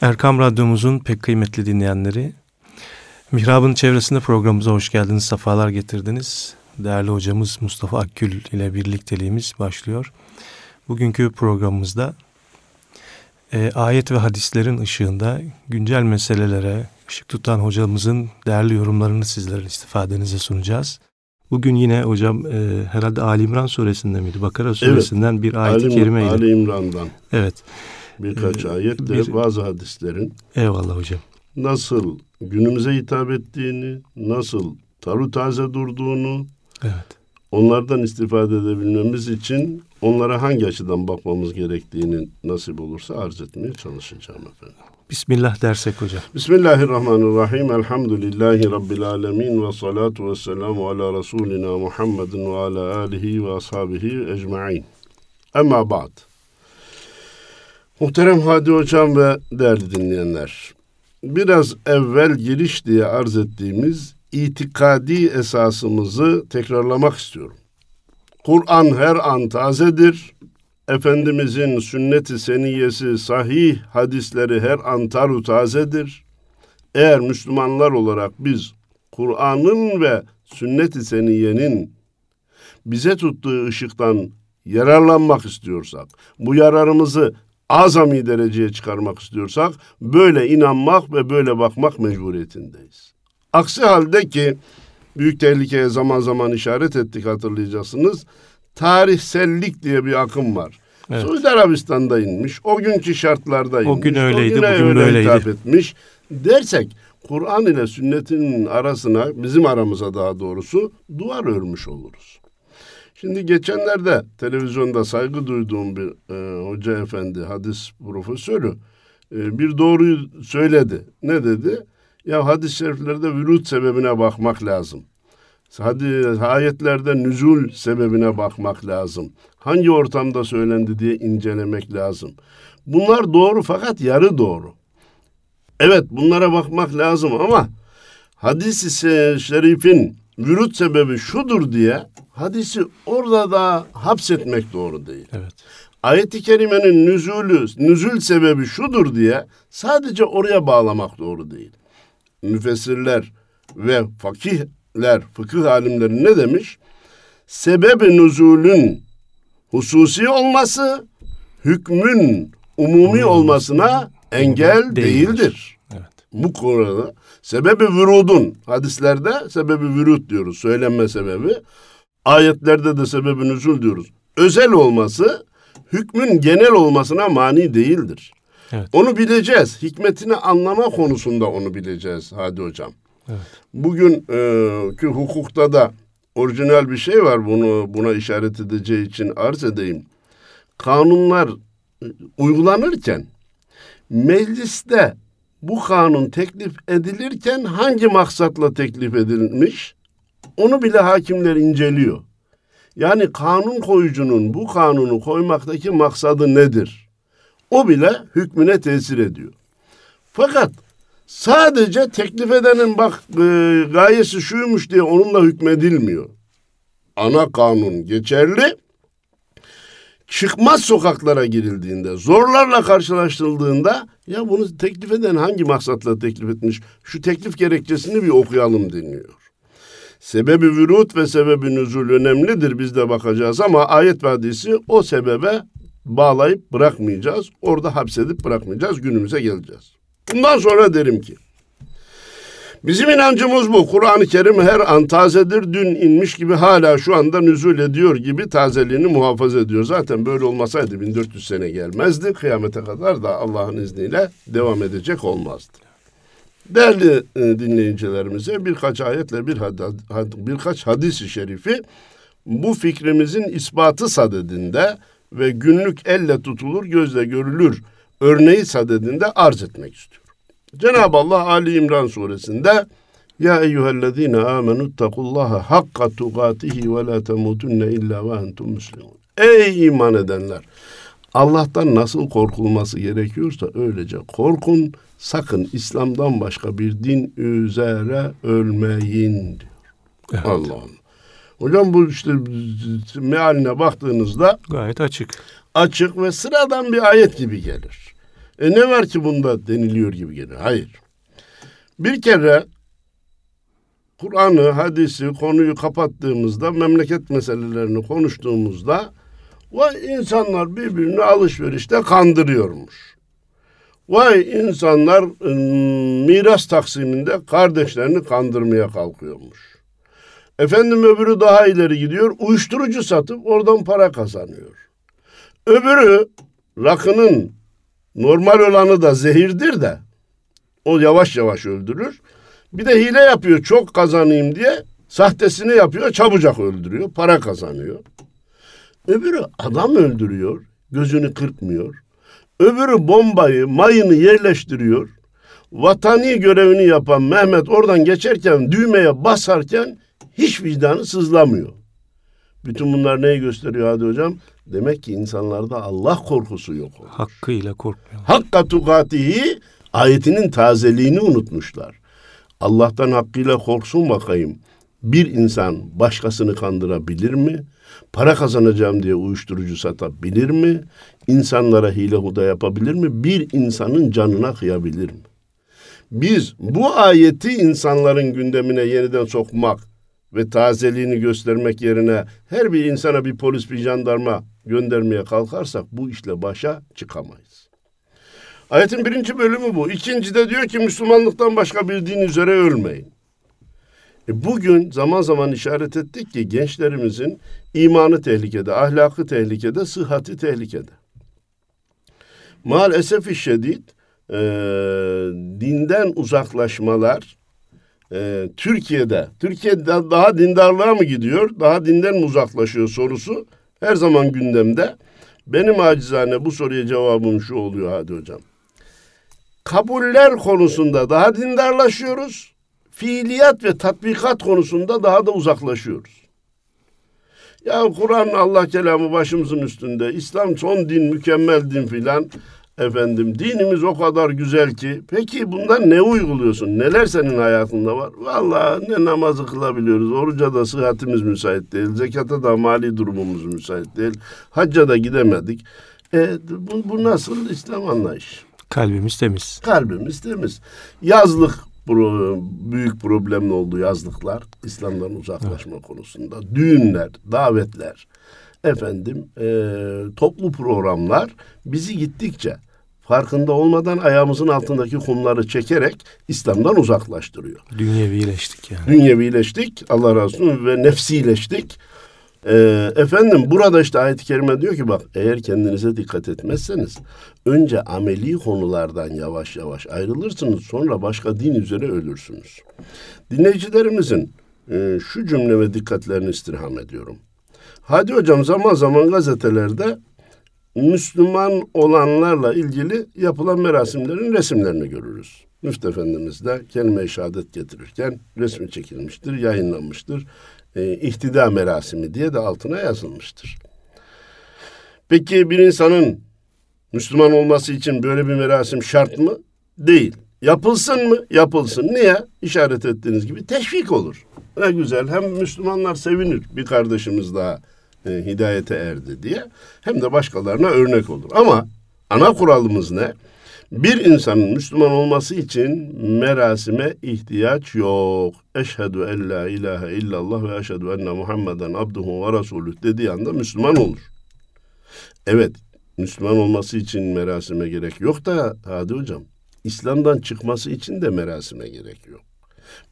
Erkam Radyomuzun pek kıymetli dinleyenleri, Mihrab'ın çevresinde programımıza hoş geldiniz, sefalar getirdiniz. Değerli hocamız Mustafa Akgül ile birlikteliğimiz başlıyor. Bugünkü programımızda e, ayet ve hadislerin ışığında güncel meselelere ışık tutan hocamızın değerli yorumlarını sizlere istifadenize sunacağız. Bugün yine hocam e, herhalde Ali İmran suresinde miydi? Bakara suresinden evet, bir ayet-i kerimeyle. Ali İmran'dan. Evet. Birkaç ee, ayetle bir, bazı hadislerin. Eyvallah hocam. Nasıl günümüze hitap ettiğini, nasıl taru taze durduğunu, evet. onlardan istifade edebilmemiz için onlara hangi açıdan bakmamız gerektiğini nasip olursa arz etmeye çalışacağım efendim. Bismillah dersek hocam. Bismillahirrahmanirrahim. Elhamdülillahi Rabbil alemin ve salatu ve selamu ala Resulina Muhammedin ve ala alihi ve ashabihi ecma'in. Ama ba'd. Muhterem Hadi Hocam ve değerli dinleyenler. Biraz evvel giriş diye arz ettiğimiz itikadi esasımızı tekrarlamak istiyorum. Kur'an her an tazedir. Efendimizin sünnet-i seniyesi sahih hadisleri her an taru tazedir. Eğer Müslümanlar olarak biz Kur'an'ın ve sünnet-i seniyenin bize tuttuğu ışıktan yararlanmak istiyorsak, bu yararımızı azami dereceye çıkarmak istiyorsak böyle inanmak ve böyle bakmak mecburiyetindeyiz. Aksi halde ki büyük tehlikeye zaman zaman işaret ettik hatırlayacaksınız. Tarihsellik diye bir akım var. Evet. Suudi Arabistan'da inmiş. O günkü şartlarda inmiş. O gün öyleydi, o bugün öyle böyleydi. hitap etmiş. Dersek Kur'an ile sünnetin arasına, bizim aramıza daha doğrusu duvar örmüş oluruz. Şimdi geçenlerde televizyonda saygı duyduğum bir e, hoca efendi, hadis profesörü e, bir doğruyu söyledi. Ne dedi? Ya hadis-i şeriflerde vürut sebebine bakmak lazım. Hadi ayetlerde nüzul sebebine bakmak lazım. Hangi ortamda söylendi diye incelemek lazım. Bunlar doğru fakat yarı doğru. Evet bunlara bakmak lazım ama hadis-i şerifin vürut sebebi şudur diye hadisi orada da hapsetmek doğru değil. Evet. Ayet-i kerimenin nüzulü, nüzul sebebi şudur diye sadece oraya bağlamak doğru değil. Müfessirler ve fakihler, fıkıh alimleri ne demiş? Sebebi nüzulün hususi olması hükmün umumi olmasına engel değildir. Evet. Bu konuda sebebi vürudun hadislerde sebebi vürud diyoruz. Söylenme sebebi. Ayetlerde de sebebi nüzul diyoruz. Özel olması hükmün genel olmasına mani değildir. Evet. Onu bileceğiz. Hikmetini anlama konusunda onu bileceğiz Hadi Hocam. Evet. Bugün e, ki hukukta da orijinal bir şey var bunu buna işaret edeceği için arz edeyim. Kanunlar e, uygulanırken mecliste bu kanun teklif edilirken hangi maksatla teklif edilmiş onu bile hakimler inceliyor. Yani kanun koyucunun bu kanunu koymaktaki maksadı nedir? O bile hükmüne tesir ediyor. Fakat sadece teklif edenin bak e, gayesi şuymuş diye onunla hükmedilmiyor. Ana kanun geçerli. Çıkmaz sokaklara girildiğinde, zorlarla karşılaştırıldığında ya bunu teklif eden hangi maksatla teklif etmiş? Şu teklif gerekçesini bir okuyalım deniyor. Sebebi vürut ve sebebi nüzul önemlidir biz de bakacağız ama ayet ve hadisi o sebebe bağlayıp bırakmayacağız. Orada hapsedip bırakmayacağız. Günümüze geleceğiz. Bundan sonra derim ki Bizim inancımız bu. Kur'an-ı Kerim her an tazedir. Dün inmiş gibi hala şu anda nüzul ediyor gibi tazeliğini muhafaza ediyor. Zaten böyle olmasaydı 1400 sene gelmezdi. Kıyamete kadar da Allah'ın izniyle devam edecek olmazdı. Değerli e, dinleyicilerimize birkaç ayetle bir had, birkaç hadis-i şerifi bu fikrimizin ispatı sadedinde ve günlük elle tutulur, gözle görülür örneği sadedinde arz etmek istiyorum. Cenab-ı Allah Ali İmran suresinde Ya eyyühellezine amenu ittakullaha hakka tugatihi ve la temutunne illa ve entum muslimun. Ey iman edenler! Allah'tan nasıl korkulması gerekiyorsa öylece korkun. Sakın İslam'dan başka bir din üzere ölmeyin diyor. Evet. Allah'ım. Hocam bu işte mealine baktığınızda gayet açık. Açık ve sıradan bir ayet gibi gelir. E ne var ki bunda deniliyor gibi geliyor. Hayır. Bir kere Kur'an'ı, hadisi, konuyu kapattığımızda, memleket meselelerini konuştuğumuzda vay insanlar birbirini alışverişte kandırıyormuş. Vay insanlar ıı, miras taksiminde kardeşlerini kandırmaya kalkıyormuş. Efendim öbürü daha ileri gidiyor, uyuşturucu satıp oradan para kazanıyor. Öbürü rakının normal olanı da zehirdir de o yavaş yavaş öldürür. Bir de hile yapıyor çok kazanayım diye sahtesini yapıyor çabucak öldürüyor para kazanıyor. Öbürü adam öldürüyor gözünü kırpmıyor. Öbürü bombayı mayını yerleştiriyor. Vatani görevini yapan Mehmet oradan geçerken düğmeye basarken hiç vicdanı sızlamıyor. Bütün bunlar neyi gösteriyor hadi hocam? Demek ki insanlarda Allah korkusu yok olmuş. Hakkıyla korkmuyor. Hakka tukatihi ayetinin tazeliğini unutmuşlar. Allah'tan hakkıyla korksun bakayım. Bir insan başkasını kandırabilir mi? Para kazanacağım diye uyuşturucu satabilir mi? İnsanlara hile huda yapabilir mi? Bir insanın canına kıyabilir mi? Biz bu ayeti insanların gündemine yeniden sokmak ve tazeliğini göstermek yerine her bir insana bir polis bir jandarma göndermeye kalkarsak bu işle başa çıkamayız. Ayetin birinci bölümü bu. İkinci de diyor ki Müslümanlıktan başka bir din üzere ölmeyin. E bugün zaman zaman işaret ettik ki gençlerimizin imanı tehlikede, ahlakı tehlikede, sıhhati tehlikede. Maalesef şiddet e, dinden uzaklaşmalar e, Türkiye'de, Türkiye'de daha dindarlığa mı gidiyor, daha dinden mi uzaklaşıyor sorusu her zaman gündemde. Benim acizane bu soruya cevabım şu oluyor hadi hocam. Kabuller konusunda daha dindarlaşıyoruz. Fiiliyat ve tatbikat konusunda daha da uzaklaşıyoruz. Ya Kur'an Allah kelamı başımızın üstünde. İslam son din, mükemmel din filan. Efendim dinimiz o kadar güzel ki. Peki bundan ne uyguluyorsun? Neler senin hayatında var? Vallahi ne namazı kılabiliyoruz. Oruca da sıhhatimiz müsait değil. Zekata da mali durumumuz müsait değil. Hacca da gidemedik. E, bu, bu nasıl İslam anlayış? Kalbimiz temiz. Kalbimiz temiz. Yazlık pro, büyük problemli oldu yazlıklar. İslam'dan uzaklaşma evet. konusunda. Düğünler, davetler, efendim e, toplu programlar bizi gittikçe farkında olmadan ayağımızın altındaki kumları çekerek İslam'dan uzaklaştırıyor. Dünyevileştik yani. Dünyevileştik Allah razı olsun ve nefsileştik. Ee, efendim burada işte ayet-i kerime diyor ki bak eğer kendinize dikkat etmezseniz önce ameli konulardan yavaş yavaş ayrılırsınız sonra başka din üzere ölürsünüz. Dinleyicilerimizin e, şu cümle ve dikkatlerini istirham ediyorum. Hadi hocam zaman zaman gazetelerde Müslüman olanlarla ilgili yapılan merasimlerin resimlerini görürüz. Müftü Efendimiz de kelime-i şehadet getirirken resmi çekilmiştir, yayınlanmıştır. E, ihtida merasimi diye de altına yazılmıştır. Peki bir insanın Müslüman olması için böyle bir merasim şart mı? Değil. Yapılsın mı? Yapılsın. Niye? İşaret ettiğiniz gibi teşvik olur. Ne güzel. Hem Müslümanlar sevinir. Bir kardeşimiz daha e, hidayete erdi diye hem de başkalarına örnek olur. Ama ana kuralımız ne? Bir insanın Müslüman olması için merasime ihtiyaç yok. Eşhedü en la ilahe illallah ve eşhedü enne Muhammeden abduhu ve resulüh dediği anda Müslüman olur. Evet, Müslüman olması için merasime gerek yok da Hadi Hocam, İslam'dan çıkması için de merasime gerek yok.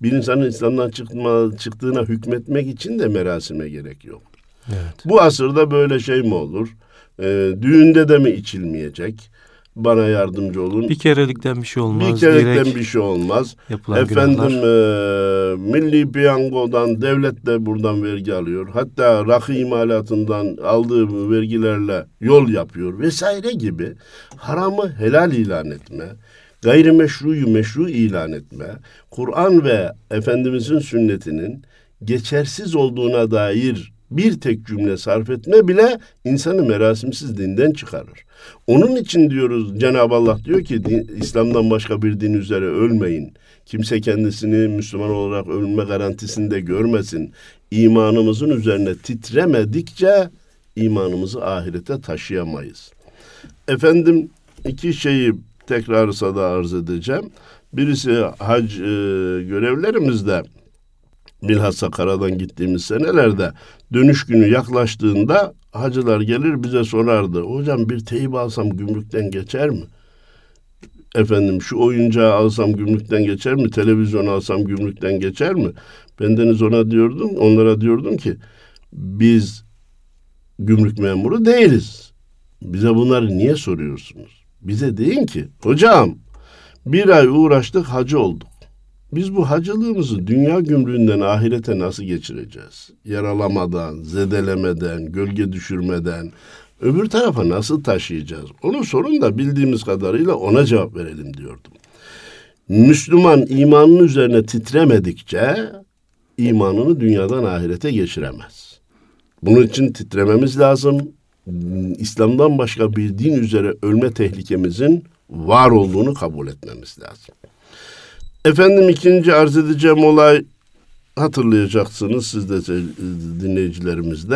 Bir insanın İslam'dan çıkma, çıktığına hükmetmek için de merasime gerek yok. Evet. Bu asırda böyle şey mi olur? Ee, düğünde de mi içilmeyecek? Bana yardımcı olun. Bir kerelikten bir şey olmaz. Bir kerelikten bir şey olmaz. Efendim e, milli piyangodan devlet de buradan vergi alıyor. Hatta rakı imalatından aldığı vergilerle yol yapıyor vesaire gibi haramı helal ilan etme, gayrimeşruyu meşru ilan etme, Kur'an ve Efendimizin sünnetinin geçersiz olduğuna dair bir tek cümle sarf etme bile insanı merasimsiz dinden çıkarır. Onun için diyoruz Cenab-ı Allah diyor ki din, İslam'dan başka bir din üzere ölmeyin. Kimse kendisini Müslüman olarak ölme garantisinde görmesin. İmanımızın üzerine titremedikçe imanımızı ahirete taşıyamayız. Efendim iki şeyi tekrarı sada arz edeceğim. Birisi hac e, görevlerimizde bilhassa karadan gittiğimiz senelerde dönüş günü yaklaştığında hacılar gelir bize sorardı. Hocam bir teyip alsam gümrükten geçer mi? Efendim şu oyuncağı alsam gümrükten geçer mi? Televizyon alsam gümrükten geçer mi? Bendeniz ona diyordum, onlara diyordum ki biz gümrük memuru değiliz. Bize bunları niye soruyorsunuz? Bize deyin ki hocam bir ay uğraştık hacı olduk. Biz bu hacılığımızı dünya gümrüğünden ahirete nasıl geçireceğiz? Yaralamadan, zedelemeden, gölge düşürmeden öbür tarafa nasıl taşıyacağız? Onu sorun da bildiğimiz kadarıyla ona cevap verelim diyordum. Müslüman imanın üzerine titremedikçe imanını dünyadan ahirete geçiremez. Bunun için titrememiz lazım. İslam'dan başka bir din üzere ölme tehlikemizin var olduğunu kabul etmemiz lazım. Efendim ikinci arz edeceğim olay hatırlayacaksınız siz de dinleyicilerimiz.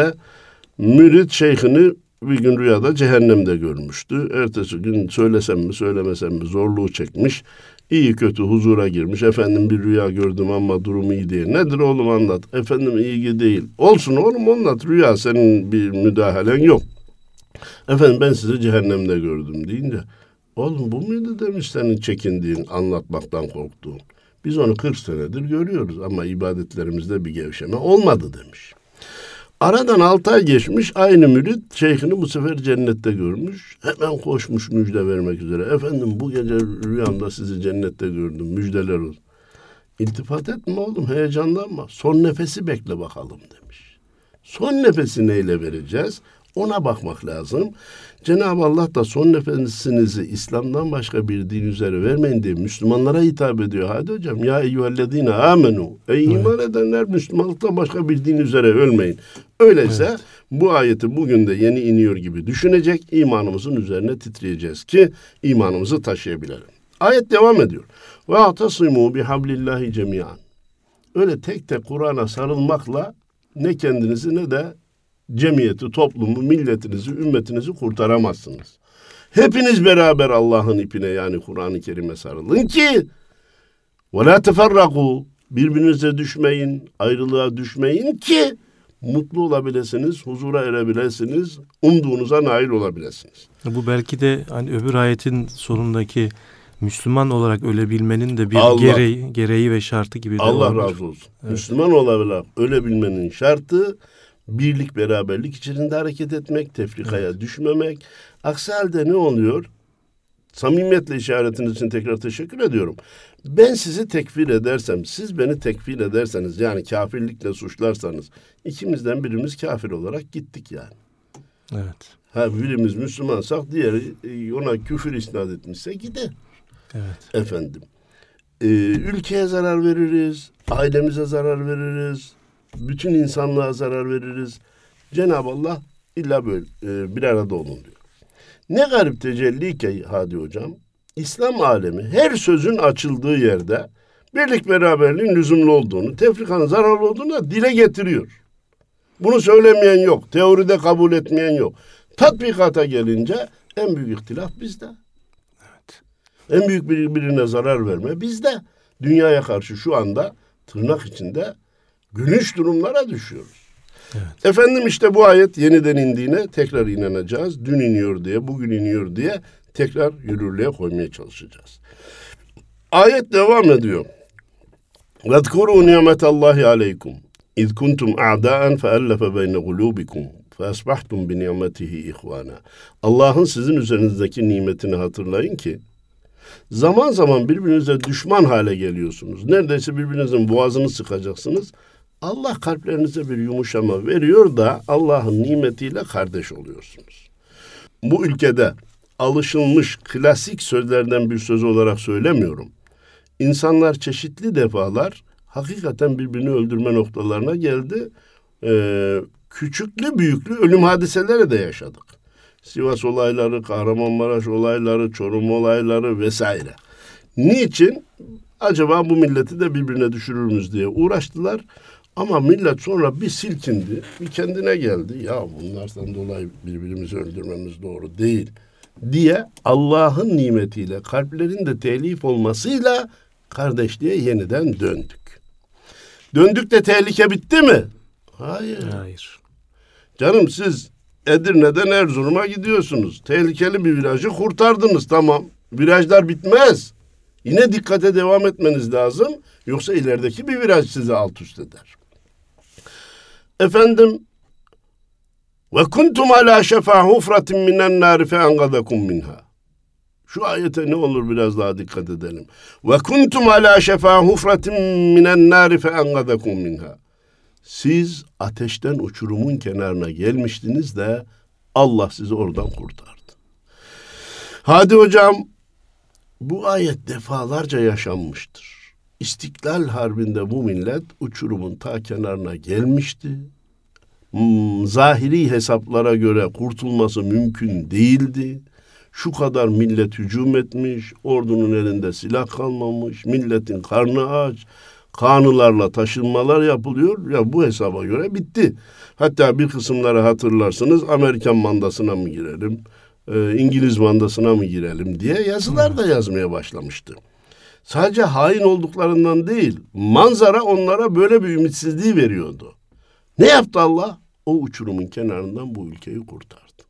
Mürit şeyhini bir gün rüyada cehennemde görmüştü. Ertesi gün söylesem mi söylemesem mi zorluğu çekmiş. İyi kötü huzura girmiş. Efendim bir rüya gördüm ama durumu iyi değil. Nedir oğlum anlat. Efendim iyi değil. Olsun oğlum anlat. Rüya senin bir müdahalen yok. Efendim ben sizi cehennemde gördüm deyince Oğlum bu muydu demiş senin çekindiğin, anlatmaktan korktuğun. Biz onu 40 senedir görüyoruz ama ibadetlerimizde bir gevşeme olmadı demiş. Aradan altı ay geçmiş aynı mürit şeyhini bu sefer cennette görmüş. Hemen koşmuş müjde vermek üzere. Efendim bu gece rüyamda sizi cennette gördüm müjdeler olsun. İltifat etme oğlum heyecanlanma. Son nefesi bekle bakalım demiş. Son nefesi neyle vereceğiz? Ona bakmak lazım. Cenab-ı Allah da son nefesinizi İslam'dan başka bir din üzere vermeyin diye Müslümanlara hitap ediyor. Hadi hocam ya eyyühellezine amenu. Ey iman evet. edenler Müslümanlıktan başka bir din üzere ölmeyin. Öyleyse evet. bu ayeti bugün de yeni iniyor gibi düşünecek imanımızın üzerine titreyeceğiz ki imanımızı taşıyabilelim. Ayet devam ediyor. Ve atasimu bihablillahi cemiyan. Öyle tek tek Kur'an'a sarılmakla ne kendinizi ne de cemiyeti, toplumu, milletinizi, ümmetinizi kurtaramazsınız. Hepiniz beraber Allah'ın ipine yani Kur'an-ı Kerim'e sarılın ki ve la teferraku birbirinize düşmeyin, ayrılığa düşmeyin ki mutlu olabilirsiniz, huzura erebilirsiniz, umduğunuza nail olabilirsiniz. Bu belki de hani öbür ayetin sonundaki Müslüman olarak ölebilmenin de bir Allah, gereği, gereği ve şartı gibi Allah olabilir. razı olsun. Evet. Müslüman olarak ölebilmenin şartı birlik beraberlik içerisinde hareket etmek, tefrikaya evet. düşmemek. Aksi halde ne oluyor? Samimiyetle işaretiniz için tekrar teşekkür ediyorum. Ben sizi tekfir edersem, siz beni tekfir ederseniz yani kafirlikle suçlarsanız ikimizden birimiz kafir olarak gittik yani. Evet. Ha birimiz Müslümansak diğeri e, ona küfür isnat etmişse gider. Evet. Efendim. Ee, ülkeye zarar veririz, ailemize zarar veririz, bütün insanlığa zarar veririz. Cenab-ı Allah illa böyle e, bir arada olun diyor. Ne garip tecelli ki Hadi Hocam, İslam alemi her sözün açıldığı yerde birlik beraberliğin lüzumlu olduğunu, tefrikanın zararlı olduğunu dile getiriyor. Bunu söylemeyen yok, teoride kabul etmeyen yok. Tatbikata gelince en büyük ihtilaf bizde. Evet. En büyük birbirine zarar verme bizde. Dünyaya karşı şu anda tırnak içinde gülünç durumlara düşüyoruz. Evet. Efendim işte bu ayet yeniden indiğine tekrar inanacağız. Dün iniyor diye, bugün iniyor diye tekrar yürürlüğe koymaya çalışacağız. Ayet devam ediyor. وَذْكُرُوا نِعْمَةَ اللّٰهِ عَلَيْكُمْ اِذْ كُنْتُمْ اَعْدَاءً فَأَلَّفَ بَيْنَ قُلُوبِكُمْ فَأَصْبَحْتُمْ بِنِعْمَتِهِ اِخْوَانًا Allah'ın sizin üzerinizdeki nimetini hatırlayın ki zaman zaman birbirinize düşman hale geliyorsunuz. Neredeyse birbirinizin boğazını sıkacaksınız. Allah kalplerinize bir yumuşama veriyor da Allah'ın nimetiyle kardeş oluyorsunuz. Bu ülkede alışılmış klasik sözlerden bir söz olarak söylemiyorum. İnsanlar çeşitli defalar hakikaten birbirini öldürme noktalarına geldi. Ee, küçüklü büyüklü ölüm hadiseleri de yaşadık. Sivas olayları, Kahramanmaraş olayları, Çorum olayları vesaire. Niçin? Acaba bu milleti de birbirine düşürür müyüz diye uğraştılar. Ama millet sonra bir silkindi, bir kendine geldi. Ya bunlardan dolayı birbirimizi öldürmemiz doğru değil. diye Allah'ın nimetiyle kalplerin de telif olmasıyla kardeşliğe yeniden döndük. Döndük de tehlike bitti mi? Hayır. Hayır. Canım siz Edirne'den Erzurum'a gidiyorsunuz. Tehlikeli bir virajı kurtardınız tamam. Virajlar bitmez. Yine dikkate devam etmeniz lazım. Yoksa ilerideki bir viraj sizi alt üst eder. Efendim ve kuntum ala şefa hufratin minen nari fe engadakum minha. Şu ayete ne olur biraz daha dikkat edelim. Ve kuntum ala şefa hufratin minen nari fe engadakum minha. Siz ateşten uçurumun kenarına gelmiştiniz de Allah sizi oradan kurtardı. Hadi hocam bu ayet defalarca yaşanmıştır. İstiklal Harbi'nde bu millet uçurumun ta kenarına gelmişti. Hmm, zahiri hesaplara göre kurtulması mümkün değildi. Şu kadar millet hücum etmiş, ordunun elinde silah kalmamış, milletin karnı aç, kanılarla taşınmalar yapılıyor. Ya bu hesaba göre bitti. Hatta bir kısımları hatırlarsınız Amerikan mandasına mı girelim, e, İngiliz mandasına mı girelim diye yazılar da yazmaya başlamıştı. Sadece hain olduklarından değil, manzara onlara böyle bir ümitsizliği veriyordu. Ne yaptı Allah? O uçurumun kenarından bu ülkeyi kurtardı.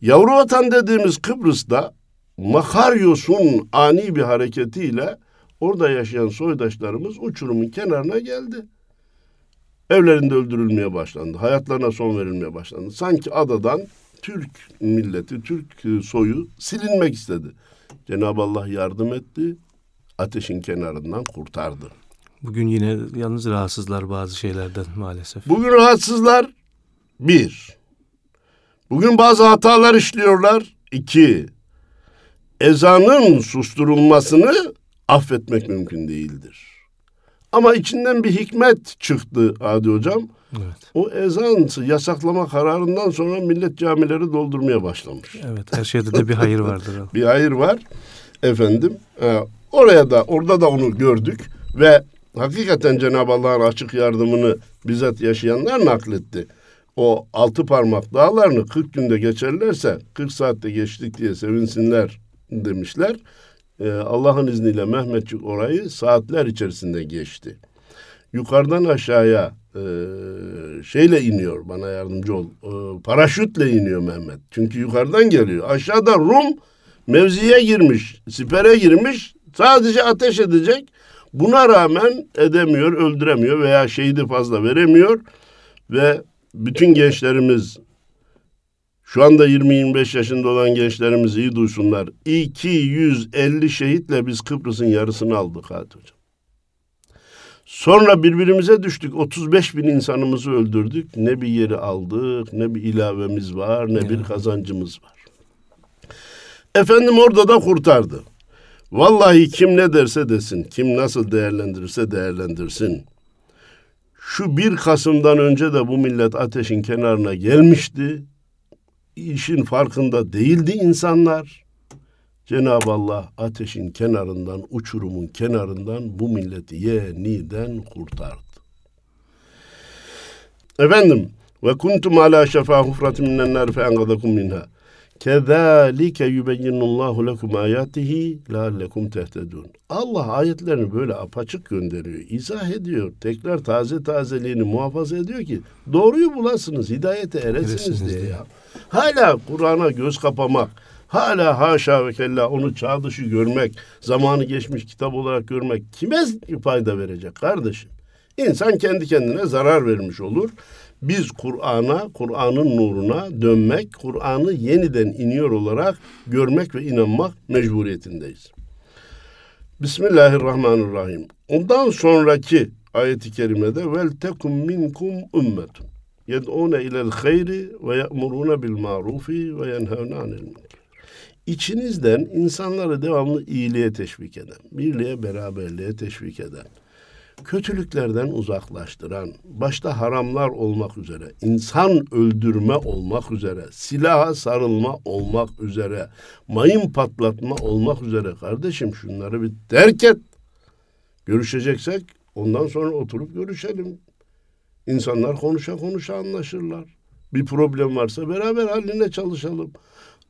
Yavru vatan dediğimiz Kıbrıs'ta Makaryos'un ani bir hareketiyle orada yaşayan soydaşlarımız uçurumun kenarına geldi. Evlerinde öldürülmeye başlandı. Hayatlarına son verilmeye başlandı. Sanki adadan Türk milleti, Türk soyu silinmek istedi. Cenab-ı Allah yardım etti. Ateşin kenarından kurtardı. Bugün yine yalnız rahatsızlar bazı şeylerden maalesef. Bugün rahatsızlar bir. Bugün bazı hatalar işliyorlar. iki. Ezanın susturulmasını affetmek mümkün değildir. Ama içinden bir hikmet çıktı Adi Hocam. Evet. O ezan yasaklama kararından sonra millet camileri doldurmaya başlamış. Evet her şeyde de bir hayır vardır. bir hayır var efendim. E, oraya da orada da onu gördük ve hakikaten Cenab-ı Allah'ın açık yardımını bizzat yaşayanlar nakletti. O altı parmak dağlarını 40 günde geçerlerse 40 saatte geçtik diye sevinsinler demişler. Ee, Allah'ın izniyle Mehmetçik orayı saatler içerisinde geçti. Yukarıdan aşağıya e, şeyle iniyor bana yardımcı ol. E, paraşütle iniyor Mehmet. Çünkü yukarıdan geliyor. Aşağıda Rum mevziye girmiş, sipere girmiş. Sadece ateş edecek. Buna rağmen edemiyor, öldüremiyor veya şehidi fazla veremiyor ve bütün gençlerimiz şu anda 20-25 yaşında olan gençlerimiz iyi duysunlar. 250 şehitle biz Kıbrıs'ın yarısını aldık hadi hocam. Sonra birbirimize düştük. 35 bin insanımızı öldürdük. Ne bir yeri aldık, ne bir ilavemiz var, ne bir kazancımız var. Efendim orada da kurtardı. Vallahi kim ne derse desin, kim nasıl değerlendirirse değerlendirsin. Şu 1 Kasım'dan önce de bu millet ateşin kenarına gelmişti. İşin farkında değildi insanlar. Cenab-ı Allah ateşin kenarından, uçurumun kenarından bu milleti yeniden kurtardı. Efendim, ve kuntum ala şefa hufratin minen nar fe minha. Kezalike yubeyyinullahu lekum ayatihi leallekum tehtedun. Allah ayetlerini böyle apaçık gönderiyor, izah ediyor. Tekrar taze tazeliğini muhafaza ediyor ki doğruyu bulasınız, hidayete eresiniz, Eresiniz diye diye. ya. Hala Kur'an'a göz kapamak, hala haşa ve kella onu çağ dışı görmek, zamanı geçmiş kitap olarak görmek kime fayda verecek kardeşim? İnsan kendi kendine zarar vermiş olur. Biz Kur'an'a, Kur'an'ın nuruna dönmek, Kur'an'ı yeniden iniyor olarak görmek ve inanmak mecburiyetindeyiz. Bismillahirrahmanirrahim. Ondan sonraki ayeti kerimede vel tekum minkum ümmetun yed'une ilel hayri ve ye'murune bil marufi ve yenhevne anil. İçinizden insanları devamlı iyiliğe teşvik eden, birliğe, beraberliğe teşvik eden, kötülüklerden uzaklaştıran, başta haramlar olmak üzere, insan öldürme olmak üzere, silaha sarılma olmak üzere, mayın patlatma olmak üzere kardeşim şunları bir terk et. Görüşeceksek ondan sonra oturup görüşelim. İnsanlar konuşa konuşa anlaşırlar. Bir problem varsa beraber haline çalışalım.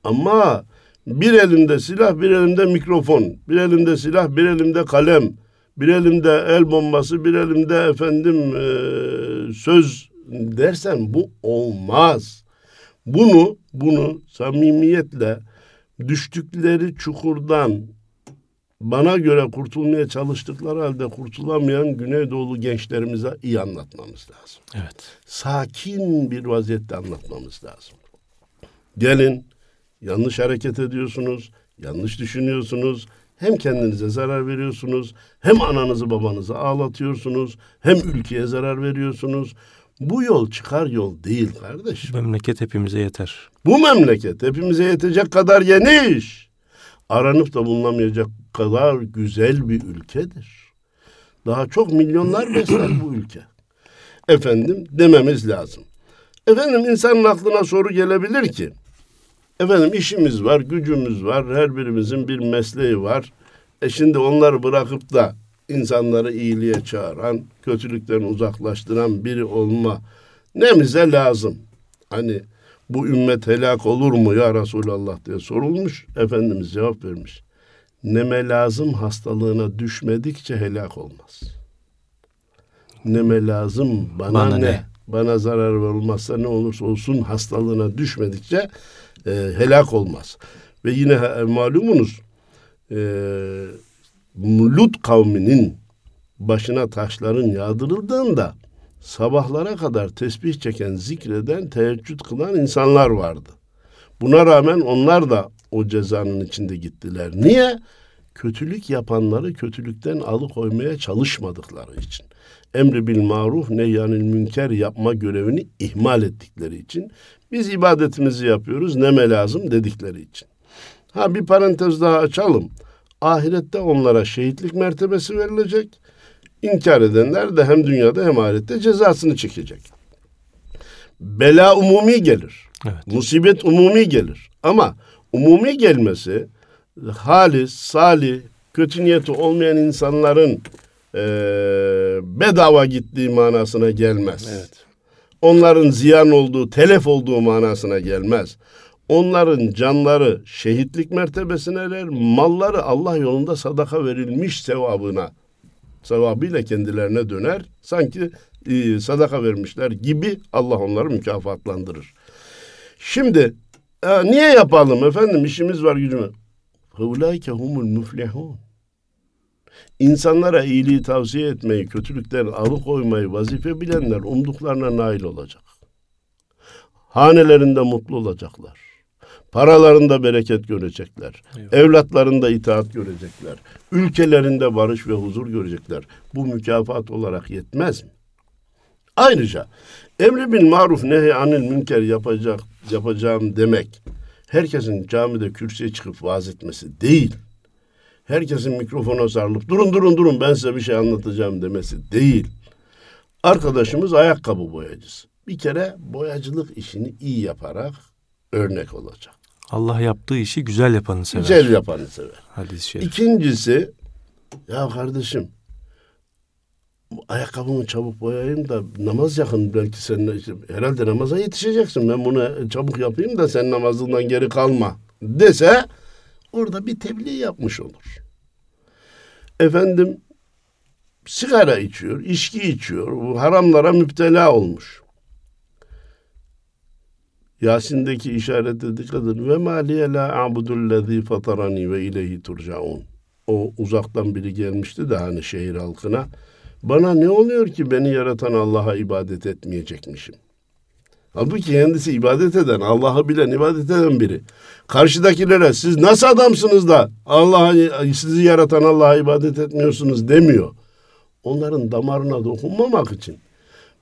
Ama bir elimde silah, bir elimde mikrofon, bir elimde silah, bir elimde kalem, bir elimde el bombası, bir elimde efendim e, söz dersen bu olmaz. Bunu bunu samimiyetle düştükleri çukurdan bana göre kurtulmaya çalıştıkları halde kurtulamayan Güneydoğulu gençlerimize iyi anlatmamız lazım. Evet. Sakin bir vaziyette anlatmamız lazım. Gelin yanlış hareket ediyorsunuz, yanlış düşünüyorsunuz. Hem kendinize zarar veriyorsunuz, hem ananızı babanızı ağlatıyorsunuz, hem ülkeye zarar veriyorsunuz. Bu yol çıkar yol değil kardeş. Memleket hepimize yeter. Bu memleket hepimize yetecek kadar geniş. Aranıp da bulunamayacak kadar güzel bir ülkedir. Daha çok milyonlar besler bu ülke. Efendim dememiz lazım. Efendim insanın aklına soru gelebilir ki Efendim işimiz var, gücümüz var, her birimizin bir mesleği var. E şimdi onları bırakıp da insanları iyiliğe çağıran, kötülükten uzaklaştıran biri olma nemize lazım? Hani bu ümmet helak olur mu ya Resulallah diye sorulmuş. Efendimiz cevap vermiş. Neme lazım hastalığına düşmedikçe helak olmaz. Neme lazım bana, bana ne? ne? Bana zarar olmazsa ne olursa olsun hastalığına düşmedikçe e, helak olmaz. Ve yine e, malumunuz e, Lut kavminin başına taşların yağdırıldığında sabahlara kadar tesbih çeken, zikreden, teheccüd kılan insanlar vardı. Buna rağmen onlar da o cezanın içinde gittiler. Niye? Kötülük yapanları kötülükten alıkoymaya çalışmadıkları için. Emri bil maruf nehyanil münker yapma görevini ihmal ettikleri için biz ibadetimizi yapıyoruz neme lazım dedikleri için. Ha bir parantez daha açalım. Ahirette onlara şehitlik mertebesi verilecek. İnkar edenler de hem dünyada hem ahirette cezasını çekecek. Bela umumi gelir. Evet. Musibet umumi gelir. Ama umumi gelmesi halis, salih, kötü niyeti olmayan insanların e, bedava gittiği manasına gelmez. Evet onların ziyan olduğu, telef olduğu manasına gelmez. Onların canları şehitlik mertebesine erer, malları Allah yolunda sadaka verilmiş sevabına, sevabıyla kendilerine döner. Sanki e, sadaka vermişler gibi Allah onları mükafatlandırır. Şimdi e, niye yapalım efendim işimiz var gücümüz. Hıvlayke humul müflihun. İnsanlara iyiliği tavsiye etmeyi, kötülükten alıkoymayı vazife bilenler umduklarına nail olacak. Hanelerinde mutlu olacaklar. Paralarında bereket görecekler. Eyvallah. Evlatlarında itaat görecekler. Ülkelerinde barış ve huzur görecekler. Bu mükafat olarak yetmez mi? Ayrıca emri bil maruf nehi anil münker yapacak, yapacağım demek herkesin camide kürsüye çıkıp vaaz etmesi değil herkesin mikrofona sarılıp durun durun durun ben size bir şey anlatacağım demesi değil. Arkadaşımız ayakkabı boyacısı. Bir kere boyacılık işini iyi yaparak örnek olacak. Allah yaptığı işi güzel yapanı sever. Güzel yapanı sever. Hadis şerif. İkincisi ya kardeşim ayakkabımı çabuk boyayayım da namaz yakın belki sen işte, herhalde namaza yetişeceksin. Ben bunu çabuk yapayım da sen namazından geri kalma dese orada bir tebliğ yapmış olur. Efendim sigara içiyor, içki içiyor, bu haramlara müptela olmuş. Yasin'deki işarete dikkat. Ve maliye la a'budullezî fatarani ve ileyhi turcaun. O uzaktan biri gelmişti de hani şehir halkına. Bana ne oluyor ki beni yaratan Allah'a ibadet etmeyecekmişim? Halbuki kendisi ibadet eden, Allah'ı bilen, ibadet eden biri. Karşıdakilere siz nasıl adamsınız da Allah'a sizi yaratan Allah'a ibadet etmiyorsunuz demiyor. Onların damarına dokunmamak için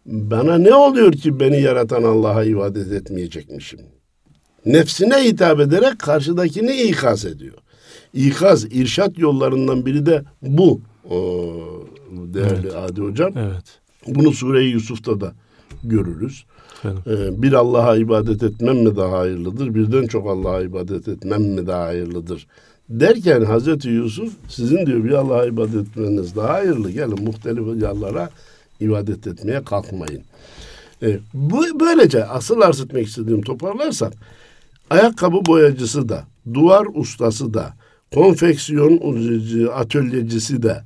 bana ne oluyor ki beni yaratan Allah'a ibadet etmeyecekmişim? Nefsine hitap ederek karşıdakini ikaz ediyor. İkaz, irşat yollarından biri de bu. O, değerli evet. Adi Hocam. Evet. Bunu Sure-i Yusuf'ta da görürüz. Ee, bir Allah'a ibadet etmem mi daha hayırlıdır? Birden çok Allah'a ibadet etmem mi daha hayırlıdır? Derken Hazreti Yusuf sizin diyor bir Allah'a ibadet etmeniz daha hayırlı. Gelin muhtelif yerlere ibadet etmeye kalkmayın. Ee, bu böylece asıl arz etmek istediğim toparlarsak ayakkabı boyacısı da, duvar ustası da, konfeksiyon atölyecisi de,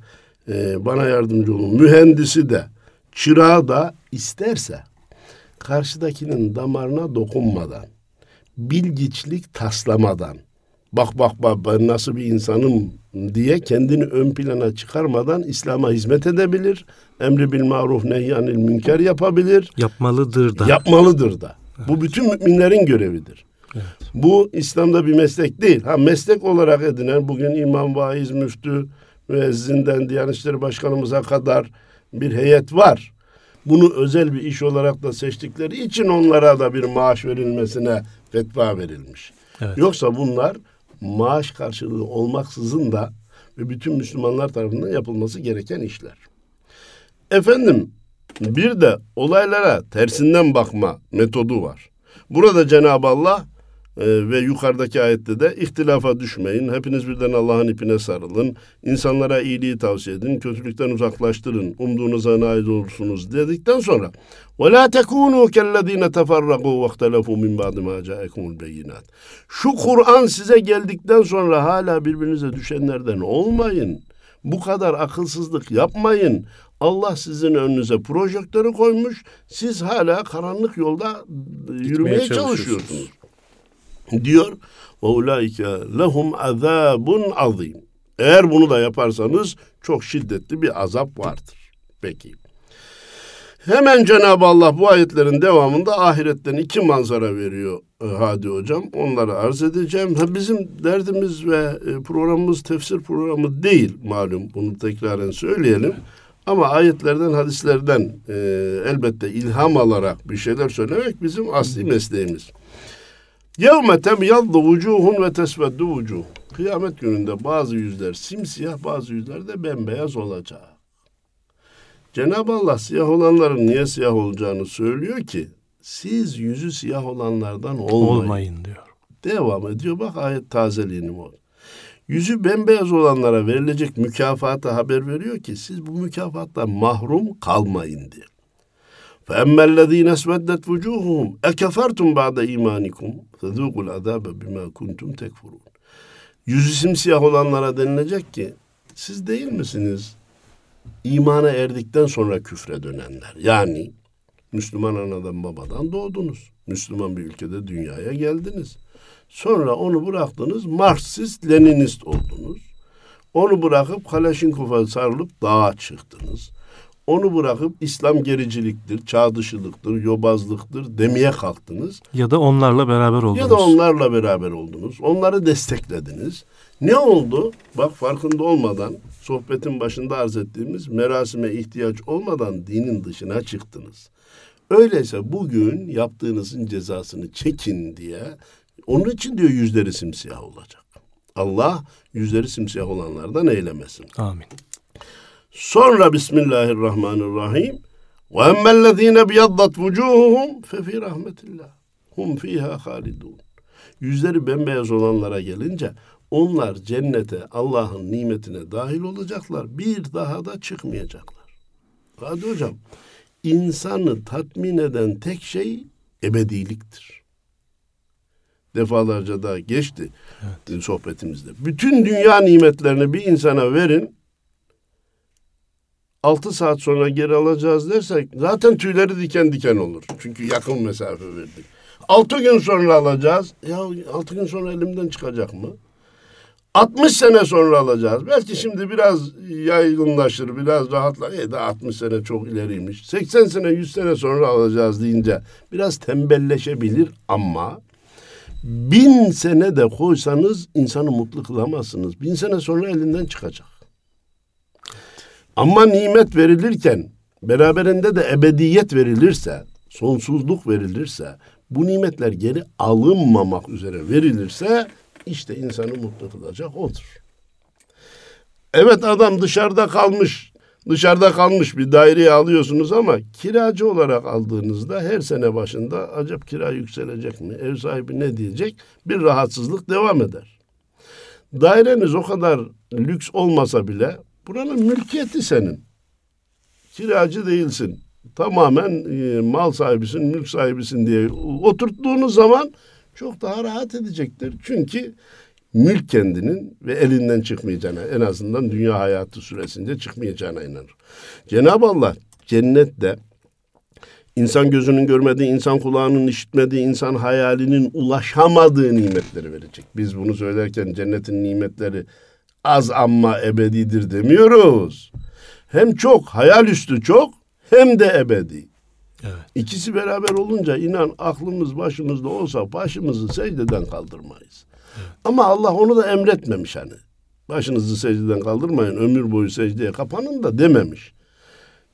e, bana yardımcı olun, mühendisi de, çırağı da isterse karşıdakinin damarına dokunmadan, bilgiçlik taslamadan, bak bak bak ben nasıl bir insanım diye kendini ön plana çıkarmadan İslam'a hizmet edebilir. Emri bil maruf nehyanil münker yapabilir. Yapmalıdır da. Yapmalıdır da. Evet. Bu bütün müminlerin görevidir. Evet. Bu İslam'da bir meslek değil. Ha meslek olarak edinen bugün imam, vaiz, müftü, müezzinden Diyanet İşleri Başkanımıza kadar bir heyet var. Bunu özel bir iş olarak da seçtikleri için onlara da bir maaş verilmesine fetva verilmiş. Evet. Yoksa bunlar maaş karşılığı olmaksızın da ve bütün Müslümanlar tarafından yapılması gereken işler. Efendim bir de olaylara tersinden bakma metodu var. Burada Cenab-ı Allah ee, ve yukarıdaki ayette de ihtilafa düşmeyin. Hepiniz birden Allah'ın ipine sarılın. İnsanlara iyiliği tavsiye edin. Kötülükten uzaklaştırın. Umduğunuza nail olursunuz dedikten sonra وَلَا تَكُونُوا كَالَّذ۪ينَ تَفَرَّقُوا وَاخْتَلَفُوا مِنْ بَعْدِ مَا جَاءَكُمُ الْبَيِّنَاتِ Şu Kur'an size geldikten sonra hala birbirinize düşenlerden olmayın. Bu kadar akılsızlık yapmayın. Allah sizin önünüze projektörü koymuş. Siz hala karanlık yolda yürümeye çalışıyorsunuz diyor. Ve ulaike lehum azabun azim. Eğer bunu da yaparsanız çok şiddetli bir azap vardır. Peki. Hemen Cenab-ı Allah bu ayetlerin devamında ahiretten iki manzara veriyor e, Hadi Hocam. Onları arz edeceğim. Ha, bizim derdimiz ve e, programımız tefsir programı değil malum. Bunu tekraren söyleyelim. Ama ayetlerden, hadislerden e, elbette ilham alarak bir şeyler söylemek bizim asli mesleğimiz. Yevme temyaddu vucuhun ve tesveddu vucuh. Kıyamet gününde bazı yüzler simsiyah, bazı yüzler de bembeyaz olacak. Cenab-ı Allah siyah olanların niye siyah olacağını söylüyor ki siz yüzü siyah olanlardan olmayın, olmayın diyor. Devam ediyor bak ayet tazeliğini var. Yüzü bembeyaz olanlara verilecek mükafata haber veriyor ki siz bu mükafattan mahrum kalmayın diye. فَاَمَّا الَّذ۪ينَ اسْوَدَّتْ وُجُوهُهُمْ اَكَفَرْتُمْ بَعْدَ اِيمَانِكُمْ فَذُوقُوا الْعَذَابَ بِمَا كُنْتُمْ تَكْفُرُونَ Yüzü simsiyah olanlara denilecek ki siz değil misiniz imana erdikten sonra küfre dönenler? Yani Müslüman anadan babadan doğdunuz. Müslüman bir ülkede dünyaya geldiniz. Sonra onu bıraktınız, Marksist, Leninist oldunuz. Onu bırakıp Kalaşinkov'a sarılıp dağa çıktınız. Onu bırakıp İslam gericiliktir, çağ dışılıktır, yobazlıktır demeye kalktınız. Ya da onlarla beraber oldunuz. Ya da onlarla beraber oldunuz. Onları desteklediniz. Ne oldu? Bak farkında olmadan sohbetin başında arz ettiğimiz merasime ihtiyaç olmadan dinin dışına çıktınız. Öyleyse bugün yaptığınızın cezasını çekin diye onun için diyor yüzleri simsiyah olacak. Allah yüzleri simsiyah olanlardan eylemesin. Amin. Sonra Bismillahirrahmanirrahim. Ve emmellezine biyaddat vucuhuhum fe fi rahmetillah. Hum fiha halidun. Yüzleri bembeyaz olanlara gelince onlar cennete Allah'ın nimetine dahil olacaklar. Bir daha da çıkmayacaklar. Hadi hocam insanı tatmin eden tek şey ebediliktir. Defalarca da geçti evet. sohbetimizde. Bütün dünya nimetlerini bir insana verin Altı saat sonra geri alacağız dersek zaten tüyleri diken diken olur. Çünkü yakın mesafe verdik. Altı gün sonra alacağız. Ya altı gün sonra elimden çıkacak mı? 60 sene sonra alacağız. Belki şimdi biraz yaygınlaşır, biraz rahatlar. E de 60 sene çok ileriymiş. 80 sene, 100 sene sonra alacağız deyince biraz tembelleşebilir ama bin sene de koysanız insanı mutlu kılamazsınız. Bin sene sonra elinden çıkacak. Ama nimet verilirken beraberinde de ebediyet verilirse, sonsuzluk verilirse, bu nimetler geri alınmamak üzere verilirse işte insanı mutlu kılacak odur. Evet adam dışarıda kalmış, dışarıda kalmış bir daireyi alıyorsunuz ama kiracı olarak aldığınızda her sene başında acaba kira yükselecek mi? Ev sahibi ne diyecek? Bir rahatsızlık devam eder. Daireniz o kadar lüks olmasa bile Buranın mülkiyeti senin. Kiracı değilsin. Tamamen e, mal sahibisin, mülk sahibisin diye oturttuğunuz zaman çok daha rahat edecektir. Çünkü mülk kendinin ve elinden çıkmayacağına en azından dünya hayatı süresince çıkmayacağına inanır. Cenab-ı Allah cennette insan gözünün görmediği, insan kulağının işitmediği, insan hayalinin ulaşamadığı nimetleri verecek. Biz bunu söylerken cennetin nimetleri az ama ebedidir demiyoruz. Hem çok, hayal üstü çok hem de ebedi. Evet. İkisi beraber olunca inan aklımız başımızda olsa başımızı secdeden kaldırmayız. Evet. Ama Allah onu da emretmemiş hani. Başınızı secdeden kaldırmayın, ömür boyu secdeye kapanın da dememiş.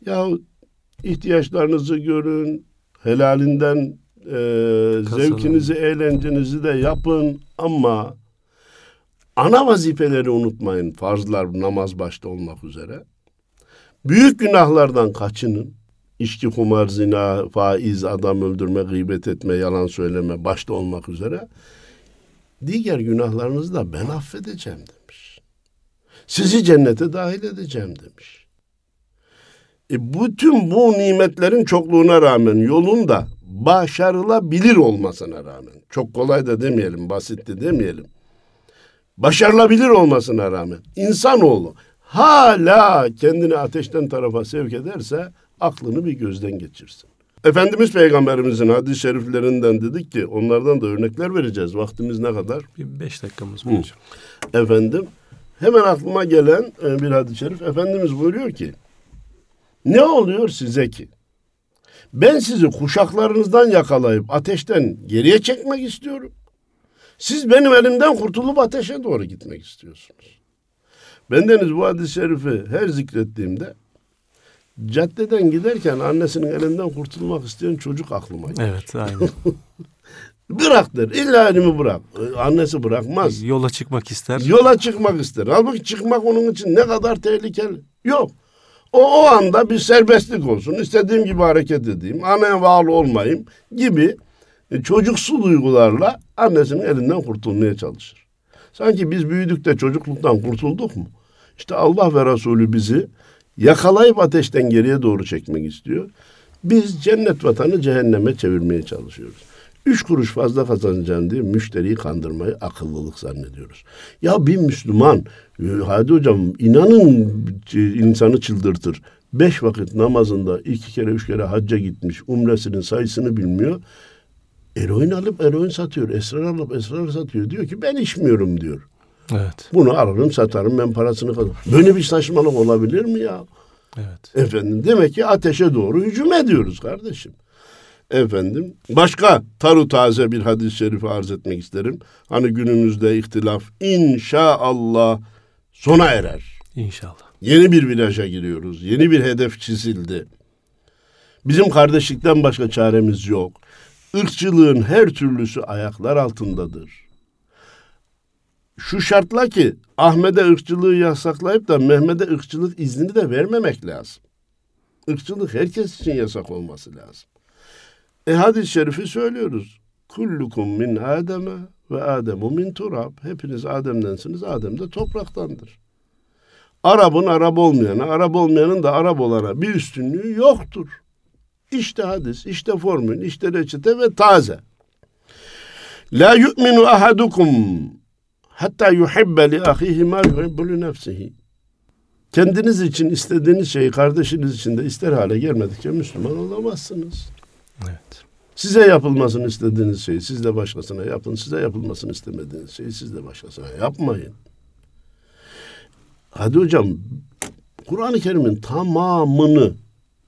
Ya ihtiyaçlarınızı görün, helalinden e, zevkinizi, eğlencenizi de yapın ama ana vazifeleri unutmayın. Farzlar, namaz başta olmak üzere. Büyük günahlardan kaçının. İçki, kumar, zina, faiz, adam öldürme, gıybet etme, yalan söyleme başta olmak üzere. Diğer günahlarınızı da ben affedeceğim demiş. Sizi cennete dahil edeceğim demiş. E bütün bu nimetlerin çokluğuna rağmen yolunda başarılabilir olmasına rağmen çok kolay da demeyelim, basit de demeyelim. Başarılabilir olmasına rağmen insanoğlu hala kendini ateşten tarafa sevk ederse aklını bir gözden geçirsin. Efendimiz Peygamberimizin hadis-i şeriflerinden dedik ki onlardan da örnekler vereceğiz. Vaktimiz ne kadar? Bir beş dakikamız var hocam. Efendim hemen aklıma gelen e, bir hadis-i şerif. Efendimiz buyuruyor ki ne oluyor size ki? Ben sizi kuşaklarınızdan yakalayıp ateşten geriye çekmek istiyorum. Siz benim elimden kurtulup ateşe doğru gitmek istiyorsunuz. Bendeniz bu hadis-i şerifi her zikrettiğimde caddeden giderken annesinin elinden kurtulmak isteyen çocuk aklıma gelir. Evet aynen. bırak der. İlla elimi bırak. Annesi bırakmaz. Yola çıkmak ister. Yola çıkmak ister. Halbuki çıkmak onun için ne kadar tehlikeli. Yok. O, o anda bir serbestlik olsun. İstediğim gibi hareket edeyim. Anneye bağlı olmayayım gibi e, çocuksu duygularla annesinin elinden kurtulmaya çalışır. Sanki biz büyüdük de çocukluktan kurtulduk mu? İşte Allah ve Resulü bizi yakalayıp ateşten geriye doğru çekmek istiyor. Biz cennet vatanı cehenneme çevirmeye çalışıyoruz. Üç kuruş fazla kazanacağım diye müşteriyi kandırmayı akıllılık zannediyoruz. Ya bir Müslüman, e, hadi hocam inanın insanı çıldırtır. Beş vakit namazında iki kere üç kere hacca gitmiş, umresinin sayısını bilmiyor. Eroin alıp eroin satıyor, esrar alıp esrar satıyor. Diyor ki ben içmiyorum diyor. Evet. Bunu alırım satarım ben parasını kazanırım. Böyle bir saçmalık olabilir mi ya? Evet. Efendim demek ki ateşe doğru hücum ediyoruz kardeşim. Efendim başka taru taze bir hadis-i şerifi arz etmek isterim. Hani günümüzde ihtilaf inşallah sona erer. İnşallah. Yeni bir viraja giriyoruz. Yeni bir hedef çizildi. Bizim kardeşlikten başka çaremiz yok. Irkçılığın her türlüsü ayaklar altındadır şu şartla ki Ahmet'e ırkçılığı yasaklayıp da Mehmet'e ırkçılık iznini de vermemek lazım. Irkçılık herkes için yasak olması lazım. E hadis-i şerifi söylüyoruz. Kullukum min Adem'e ve Ademu min turab. Hepiniz Adem'densiniz. Adem de topraktandır. Arap'ın Arap olmayana, Arap olmayanın da Arap olana bir üstünlüğü yoktur. İşte hadis, işte formül, işte reçete ve taze. La yu'minu ahadukum Hatta yuhibbe li ahihi ma yuhibbu li nefsihi. Kendiniz için istediğiniz şeyi kardeşiniz için de ister hale gelmedikçe Müslüman olamazsınız. Evet. Size yapılmasını istediğiniz şeyi siz de başkasına yapın. Size yapılmasını istemediğiniz şeyi siz de başkasına yapmayın. Hadi hocam Kur'an-ı Kerim'in tamamını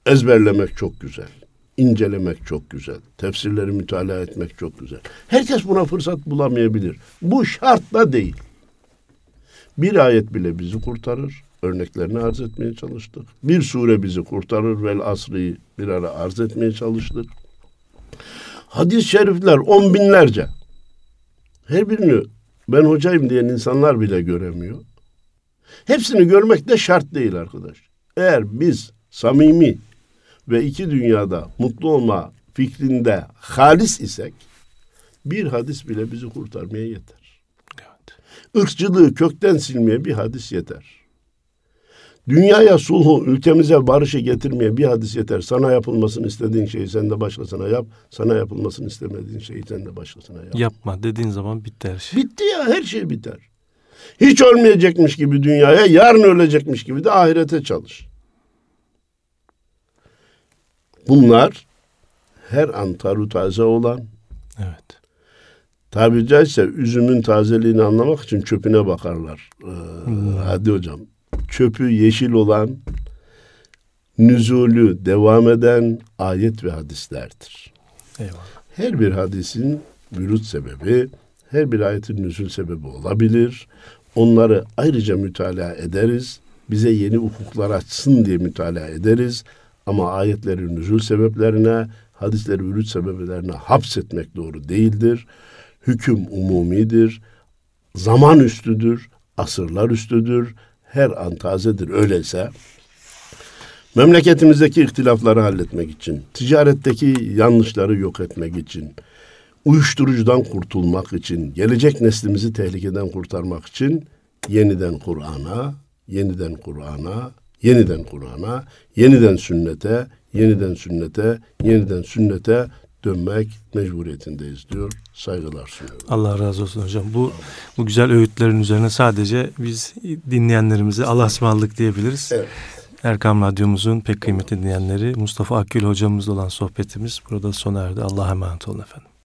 ezberlemek çok güzel incelemek çok güzel. Tefsirleri mütalaa etmek çok güzel. Herkes buna fırsat bulamayabilir. Bu şartla değil. Bir ayet bile bizi kurtarır. Örneklerini arz etmeye çalıştık. Bir sure bizi kurtarır. Vel asrı bir ara arz etmeye çalıştık. Hadis-i şerifler on binlerce. Her birini ben hocayım diyen insanlar bile göremiyor. Hepsini görmek de şart değil arkadaş. Eğer biz samimi ve iki dünyada mutlu olma fikrinde halis isek bir hadis bile bizi kurtarmaya yeter. Evet. Irkçılığı kökten silmeye bir hadis yeter. Dünyaya sulhu, ülkemize barışı getirmeye bir hadis yeter. Sana yapılmasını istediğin şeyi sen de başkasına yap. Sana yapılmasını istemediğin şeyi sen de başkasına yap. Yapma dediğin zaman bitti her şey. Bitti ya her şey biter. Hiç ölmeyecekmiş gibi dünyaya, yarın ölecekmiş gibi de ahirete çalış. Bunlar her an taru taze olan, Evet. tabiri caizse üzümün tazeliğini anlamak için çöpüne bakarlar. Ee, Hadi hocam. Çöpü yeşil olan, nüzulü devam eden ayet ve hadislerdir. Eyvallah. Her bir hadisin vürut sebebi, her bir ayetin nüzul sebebi olabilir. Onları ayrıca mütalaa ederiz. Bize yeni ufuklar açsın diye mütalaa ederiz. Ama ayetlerin nüzul sebeplerine, hadisleri vürut sebeplerine hapsetmek doğru değildir. Hüküm umumidir. Zaman üstüdür, asırlar üstüdür. Her an tazedir. Öyleyse memleketimizdeki ihtilafları halletmek için, ticaretteki yanlışları yok etmek için, uyuşturucudan kurtulmak için, gelecek neslimizi tehlikeden kurtarmak için yeniden Kur'an'a, yeniden Kur'an'a, yeniden Kur'an'a, yeniden sünnete, yeniden sünnete, yeniden sünnete dönmek mecburiyetindeyiz diyor. Saygılar sunuyorum. Allah razı olsun hocam. Bu bu güzel öğütlerin üzerine sadece biz dinleyenlerimize Allah'a ısmarladık diyebiliriz. Evet. Erkam Radyomuzun pek kıymetli dinleyenleri Mustafa Akgül hocamızla olan sohbetimiz burada sona erdi. Allah'a emanet olun efendim.